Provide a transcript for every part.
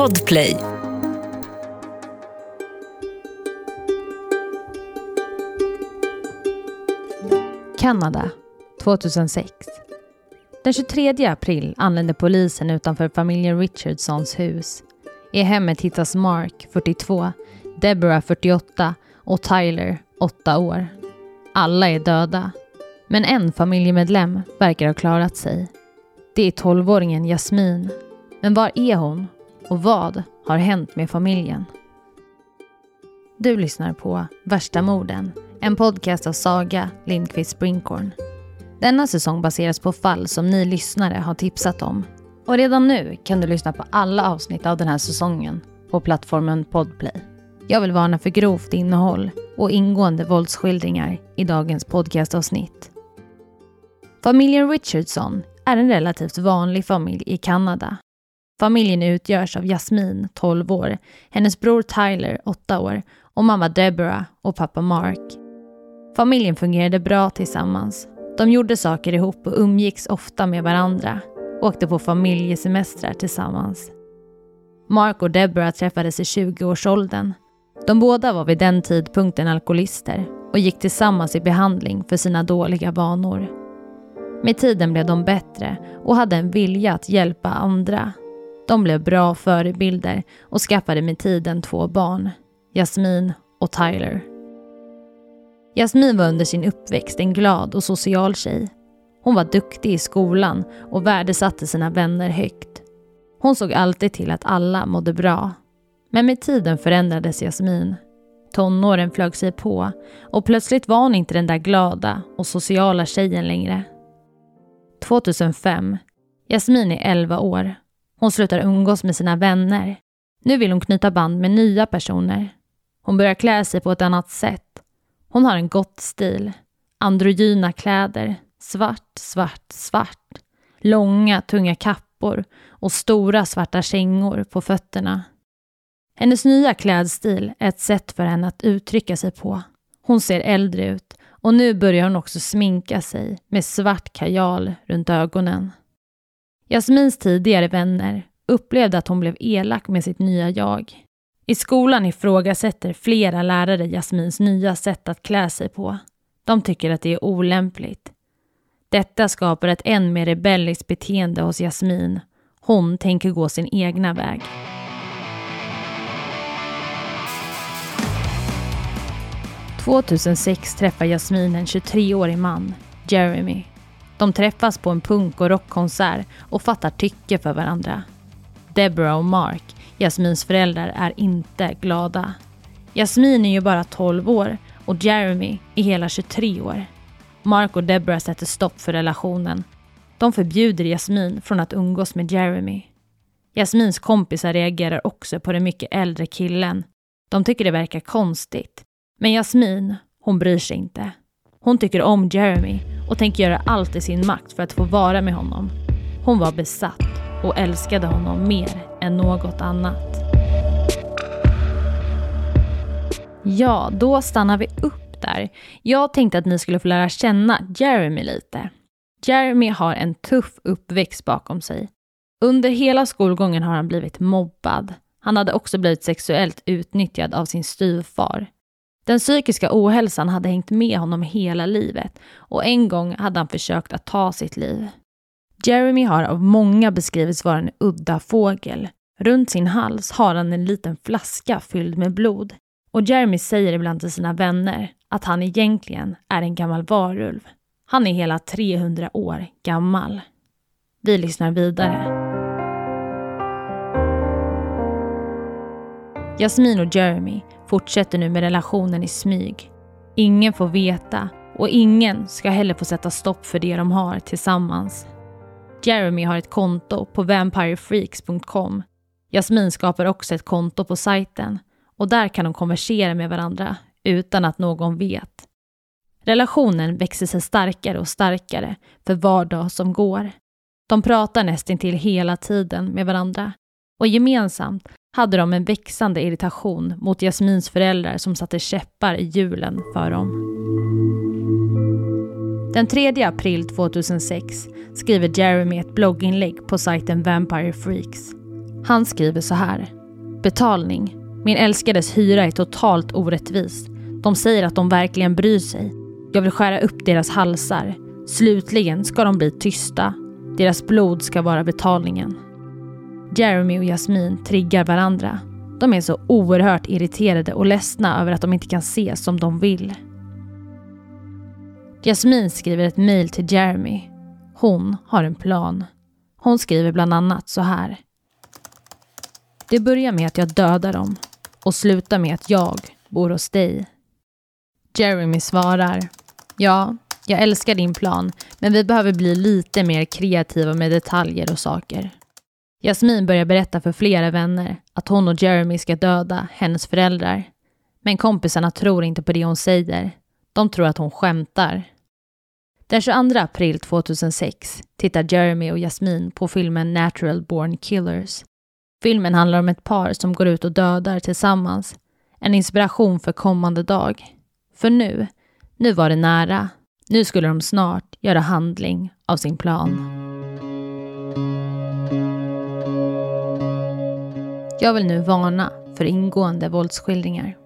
Podplay. Kanada 2006. Den 23 april anländer polisen utanför familjen Richardsons hus. I hemmet hittas Mark, 42, Deborah, 48 och Tyler, 8 år. Alla är döda. Men en familjemedlem verkar ha klarat sig. Det är 12-åringen Jasmin. Men var är hon? Och vad har hänt med familjen? Du lyssnar på Värsta morden, en podcast av Saga Lindqvist Sprinkorn. Denna säsong baseras på fall som ni lyssnare har tipsat om. Och redan nu kan du lyssna på alla avsnitt av den här säsongen på plattformen Podplay. Jag vill varna för grovt innehåll och ingående våldsskildringar i dagens podcastavsnitt. Familjen Richardson är en relativt vanlig familj i Kanada. Familjen utgörs av Jasmine, 12 år, hennes bror Tyler, 8 år och mamma Deborah och pappa Mark. Familjen fungerade bra tillsammans. De gjorde saker ihop och umgicks ofta med varandra. Åkte på familjesemestrar tillsammans. Mark och Deborah träffades i 20-årsåldern. De båda var vid den tidpunkten alkoholister och gick tillsammans i behandling för sina dåliga vanor. Med tiden blev de bättre och hade en vilja att hjälpa andra. De blev bra förebilder och skaffade med tiden två barn, Jasmin och Tyler. Jasmin var under sin uppväxt en glad och social tjej. Hon var duktig i skolan och värdesatte sina vänner högt. Hon såg alltid till att alla mådde bra. Men med tiden förändrades Jasmin. Tonåren flög sig på och plötsligt var hon inte den där glada och sociala tjejen längre. 2005. Jasmin är 11 år. Hon slutar umgås med sina vänner. Nu vill hon knyta band med nya personer. Hon börjar klä sig på ett annat sätt. Hon har en gott stil. Androgyna kläder. Svart, svart, svart. Långa, tunga kappor och stora svarta kängor på fötterna. Hennes nya klädstil är ett sätt för henne att uttrycka sig på. Hon ser äldre ut och nu börjar hon också sminka sig med svart kajal runt ögonen. Jasmins tidigare vänner upplevde att hon blev elak med sitt nya jag. I skolan ifrågasätter flera lärare Jasmins nya sätt att klä sig på. De tycker att det är olämpligt. Detta skapar ett än mer rebelliskt beteende hos Jasmin. Hon tänker gå sin egna väg. –2006 träffar Jasmin en 23-årig man, Jeremy. De träffas på en punk och rockkonsert och fattar tycke för varandra. Deborah och Mark, Jasmins föräldrar, är inte glada. Jasmin är ju bara 12 år och Jeremy är hela 23 år. Mark och Deborah sätter stopp för relationen. De förbjuder Jasmin från att umgås med Jeremy. Jasmins kompisar reagerar också på den mycket äldre killen. De tycker det verkar konstigt. Men Jasmin, hon bryr sig inte. Hon tycker om Jeremy och tänker göra allt i sin makt för att få vara med honom. Hon var besatt och älskade honom mer än något annat. Ja, då stannar vi upp där. Jag tänkte att ni skulle få lära känna Jeremy lite. Jeremy har en tuff uppväxt bakom sig. Under hela skolgången har han blivit mobbad. Han hade också blivit sexuellt utnyttjad av sin styvfar. Den psykiska ohälsan hade hängt med honom hela livet och en gång hade han försökt att ta sitt liv. Jeremy har av många beskrivits vara en udda fågel. Runt sin hals har han en liten flaska fylld med blod. Och Jeremy säger ibland till sina vänner att han egentligen är en gammal varulv. Han är hela 300 år gammal. Vi lyssnar vidare. Jasmin och Jeremy fortsätter nu med relationen i smyg. Ingen får veta och ingen ska heller få sätta stopp för det de har tillsammans. Jeremy har ett konto på vampirefreaks.com. Jasmin skapar också ett konto på sajten och där kan de konversera med varandra utan att någon vet. Relationen växer sig starkare och starkare för var dag som går. De pratar nästintill hela tiden med varandra och gemensamt hade de en växande irritation mot Jasmins föräldrar som satte käppar i hjulen för dem. Den 3 april 2006 skriver Jeremy ett blogginlägg på sajten Vampire Freaks. Han skriver så här. Betalning. Min älskades hyra är totalt orättvis. De säger att de verkligen bryr sig. Jag vill skära upp deras halsar. Slutligen ska de bli tysta. Deras blod ska vara betalningen. Jeremy och Jasmin triggar varandra. De är så oerhört irriterade och ledsna över att de inte kan se som de vill. Jasmin skriver ett mejl till Jeremy. Hon har en plan. Hon skriver bland annat så här. Det börjar med att jag dödar dem och slutar med att jag bor hos dig. Jeremy svarar. Ja, jag älskar din plan, men vi behöver bli lite mer kreativa med detaljer och saker. Jasmin börjar berätta för flera vänner att hon och Jeremy ska döda hennes föräldrar. Men kompisarna tror inte på det hon säger. De tror att hon skämtar. Den 22 april 2006 tittar Jeremy och Jasmin på filmen Natural Born Killers. Filmen handlar om ett par som går ut och dödar tillsammans. En inspiration för kommande dag. För nu, nu var det nära. Nu skulle de snart göra handling av sin plan. Jag vill nu varna för ingående våldsskildringar.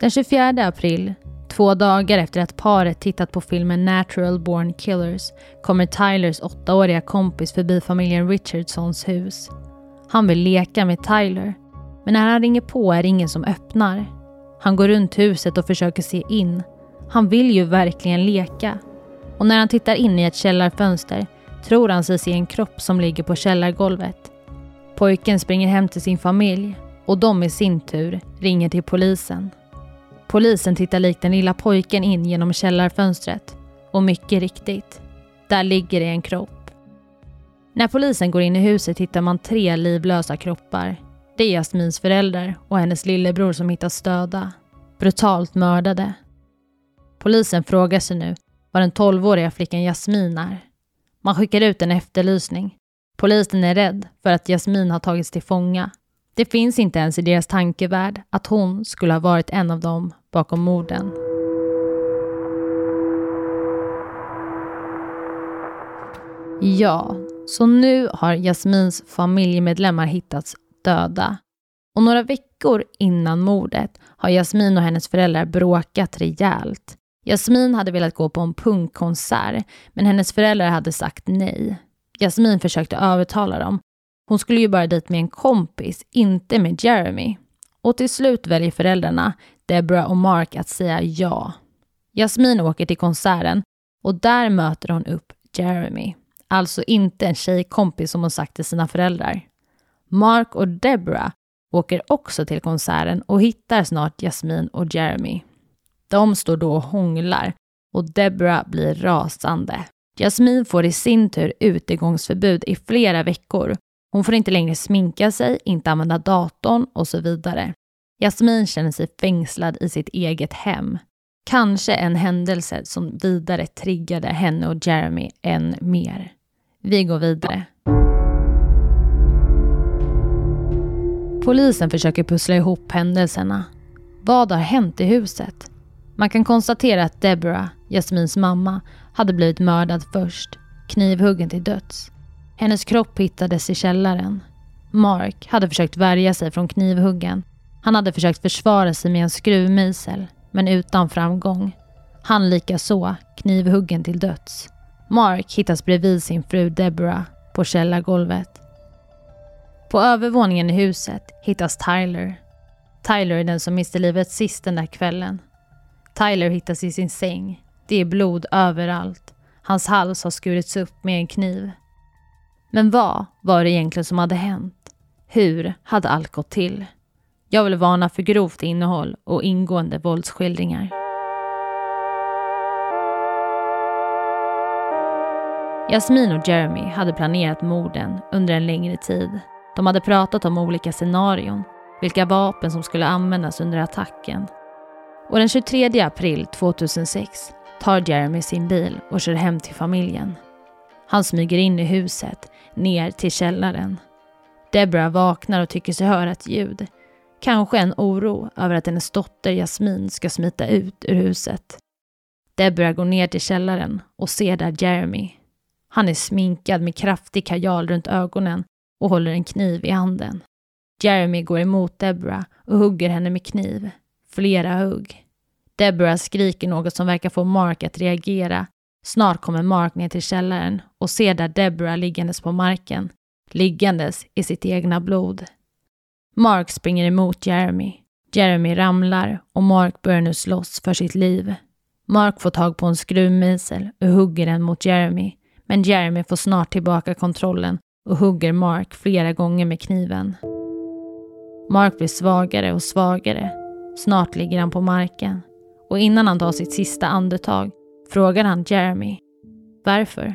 Den 24 april, två dagar efter att paret tittat på filmen Natural Born Killers, kommer Tylers åttaåriga kompis förbi familjen Richardsons hus. Han vill leka med Tyler, men när han ringer på är det ingen som öppnar. Han går runt huset och försöker se in. Han vill ju verkligen leka. Och när han tittar in i ett källarfönster tror han sig se en kropp som ligger på källargolvet. Pojken springer hem till sin familj och de i sin tur ringer till polisen. Polisen tittar likt den lilla pojken in genom källarfönstret och mycket riktigt, där ligger det en kropp. När polisen går in i huset hittar man tre livlösa kroppar. Det är Jasmins föräldrar och hennes lillebror som hittas döda, brutalt mördade. Polisen frågar sig nu var den 12-åriga flickan Jasmin är. Man skickar ut en efterlysning Polisen är rädd för att Jasmin har tagits till fånga. Det finns inte ens i deras tankevärld att hon skulle ha varit en av dem bakom morden. Ja, så nu har Jasmins familjemedlemmar hittats döda. Och några veckor innan mordet har Jasmin och hennes föräldrar bråkat rejält. Jasmin hade velat gå på en punkkonsert, men hennes föräldrar hade sagt nej. Jasmin försökte övertala dem. Hon skulle ju bara dit med en kompis, inte med Jeremy. Och till slut väljer föräldrarna, Deborah och Mark, att säga ja. Jasmin åker till konserten och där möter hon upp Jeremy. Alltså inte en tjejkompis som hon sagt till sina föräldrar. Mark och Deborah åker också till konserten och hittar snart Jasmin och Jeremy. De står då och hånglar och Deborah blir rasande. Jasmin får i sin tur utegångsförbud i flera veckor. Hon får inte längre sminka sig, inte använda datorn och så vidare. Jasmin känner sig fängslad i sitt eget hem. Kanske en händelse som vidare triggade henne och Jeremy än mer. Vi går vidare. Polisen försöker pussla ihop händelserna. Vad har hänt i huset? Man kan konstatera att Deborah, Jasmins mamma, hade blivit mördad först, knivhuggen till döds. Hennes kropp hittades i källaren. Mark hade försökt värja sig från knivhuggen. Han hade försökt försvara sig med en skruvmejsel, men utan framgång. Han likaså knivhuggen till döds. Mark hittas bredvid sin fru Deborah på källargolvet. På övervåningen i huset hittas Tyler. Tyler är den som miste livet sist den där kvällen. Tyler hittas i sin säng. Det är blod överallt. Hans hals har skurits upp med en kniv. Men vad var det egentligen som hade hänt? Hur hade allt gått till? Jag vill varna för grovt innehåll och ingående våldsskildringar. Jasmin och Jeremy hade planerat morden under en längre tid. De hade pratat om olika scenarion, vilka vapen som skulle användas under attacken och den 23 april 2006 tar Jeremy sin bil och kör hem till familjen. Han smyger in i huset, ner till källaren. Deborah vaknar och tycker sig höra ett ljud. Kanske en oro över att hennes dotter Jasmin ska smita ut ur huset. Deborah går ner till källaren och ser där Jeremy. Han är sminkad med kraftig kajal runt ögonen och håller en kniv i handen. Jeremy går emot Deborah och hugger henne med kniv. Flera hugg. Deborah skriker något som verkar få Mark att reagera. Snart kommer Mark ner till källaren och ser där Deborah liggandes på marken, liggandes i sitt egna blod. Mark springer emot Jeremy. Jeremy ramlar och Mark börjar nu slåss för sitt liv. Mark får tag på en skruvmejsel och hugger den mot Jeremy. Men Jeremy får snart tillbaka kontrollen och hugger Mark flera gånger med kniven. Mark blir svagare och svagare. Snart ligger han på marken. Och innan han tar sitt sista andetag frågar han Jeremy. Varför?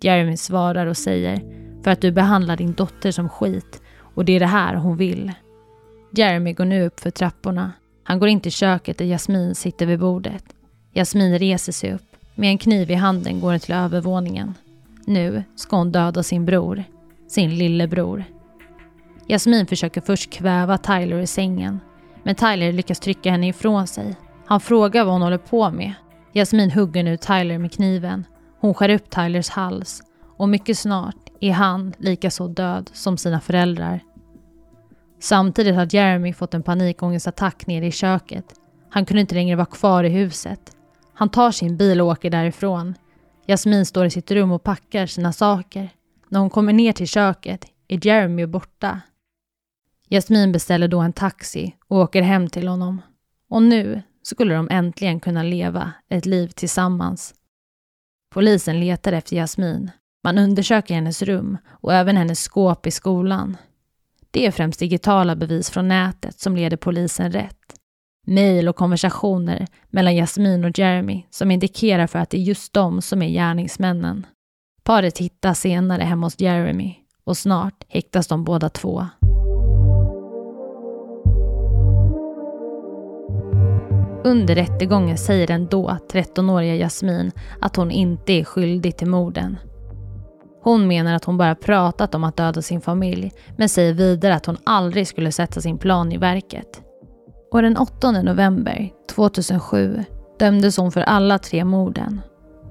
Jeremy svarar och säger för att du behandlar din dotter som skit och det är det här hon vill. Jeremy går nu upp för trapporna. Han går in till köket där Jasmin sitter vid bordet. Jasmin reser sig upp. Med en kniv i handen går hon till övervåningen. Nu ska hon döda sin bror. Sin lillebror. Jasmin försöker först kväva Tyler i sängen. Men Tyler lyckas trycka henne ifrån sig. Han frågar vad hon håller på med. Jasmin hugger nu Tyler med kniven. Hon skär upp Tylers hals. Och mycket snart är han lika så död som sina föräldrar. Samtidigt har Jeremy fått en panikångestattack nere i köket. Han kunde inte längre vara kvar i huset. Han tar sin bil och åker därifrån. Jasmin står i sitt rum och packar sina saker. När hon kommer ner till köket är Jeremy borta. Jasmin beställer då en taxi och åker hem till honom. Och nu skulle de äntligen kunna leva ett liv tillsammans. Polisen letar efter Jasmin. Man undersöker hennes rum och även hennes skåp i skolan. Det är främst digitala bevis från nätet som leder polisen rätt. Mejl och konversationer mellan Jasmin och Jeremy som indikerar för att det är just de som är gärningsmännen. Paret hittas senare hemma hos Jeremy och snart häktas de båda två. Under rättegången säger den då 13-åriga Jasmin att hon inte är skyldig till morden. Hon menar att hon bara pratat om att döda sin familj men säger vidare att hon aldrig skulle sätta sin plan i verket. Och den 8 november 2007 dömdes hon för alla tre morden.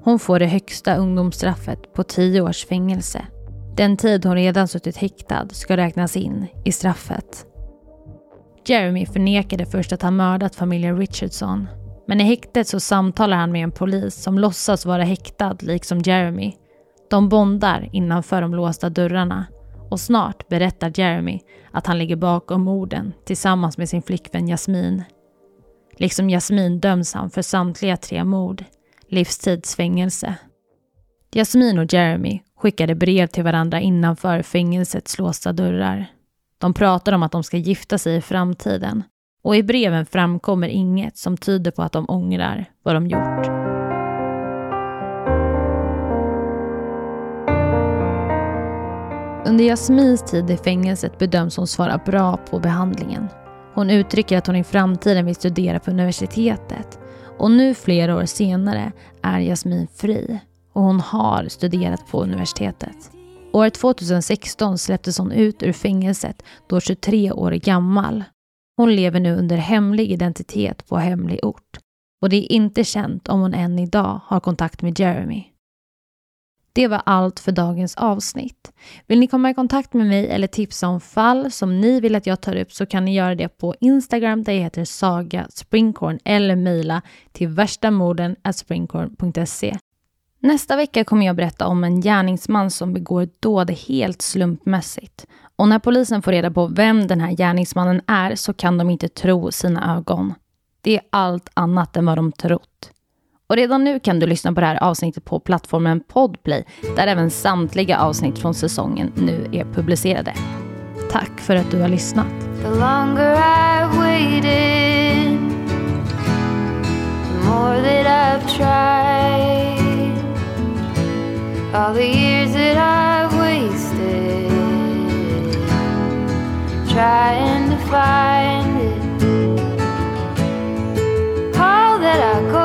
Hon får det högsta ungdomsstraffet på 10 års fängelse. Den tid hon redan suttit häktad ska räknas in i straffet. Jeremy förnekade först att han mördat familjen Richardson. Men i häktet så samtalar han med en polis som låtsas vara häktad liksom Jeremy. De bondar innanför de låsta dörrarna och snart berättar Jeremy att han ligger bakom morden tillsammans med sin flickvän Jasmin. Liksom Jasmin döms han för samtliga tre mord, livstidsfängelse. Jasmin och Jeremy skickade brev till varandra innanför fängelsets låsta dörrar. De pratar om att de ska gifta sig i framtiden och i breven framkommer inget som tyder på att de ångrar vad de gjort. Under Jasmins tid i fängelset bedöms hon svara bra på behandlingen. Hon uttrycker att hon i framtiden vill studera på universitetet. Och nu flera år senare är Jasmin fri och hon har studerat på universitetet. År 2016 släpptes hon ut ur fängelset då 23 år gammal. Hon lever nu under hemlig identitet på hemlig ort och det är inte känt om hon än idag har kontakt med Jeremy. Det var allt för dagens avsnitt. Vill ni komma i kontakt med mig eller tipsa om fall som ni vill att jag tar upp så kan ni göra det på Instagram där jag heter Saga Springkorn eller mejla till värstamorden springkorn.se. Nästa vecka kommer jag berätta om en gärningsman som begår dåd helt slumpmässigt. Och när polisen får reda på vem den här gärningsmannen är så kan de inte tro sina ögon. Det är allt annat än vad de trott. Och redan nu kan du lyssna på det här avsnittet på plattformen Podplay där även samtliga avsnitt från säsongen nu är publicerade. Tack för att du har lyssnat. The longer I've waited, the more that I've tried All the years that I've wasted trying to find it. All that I go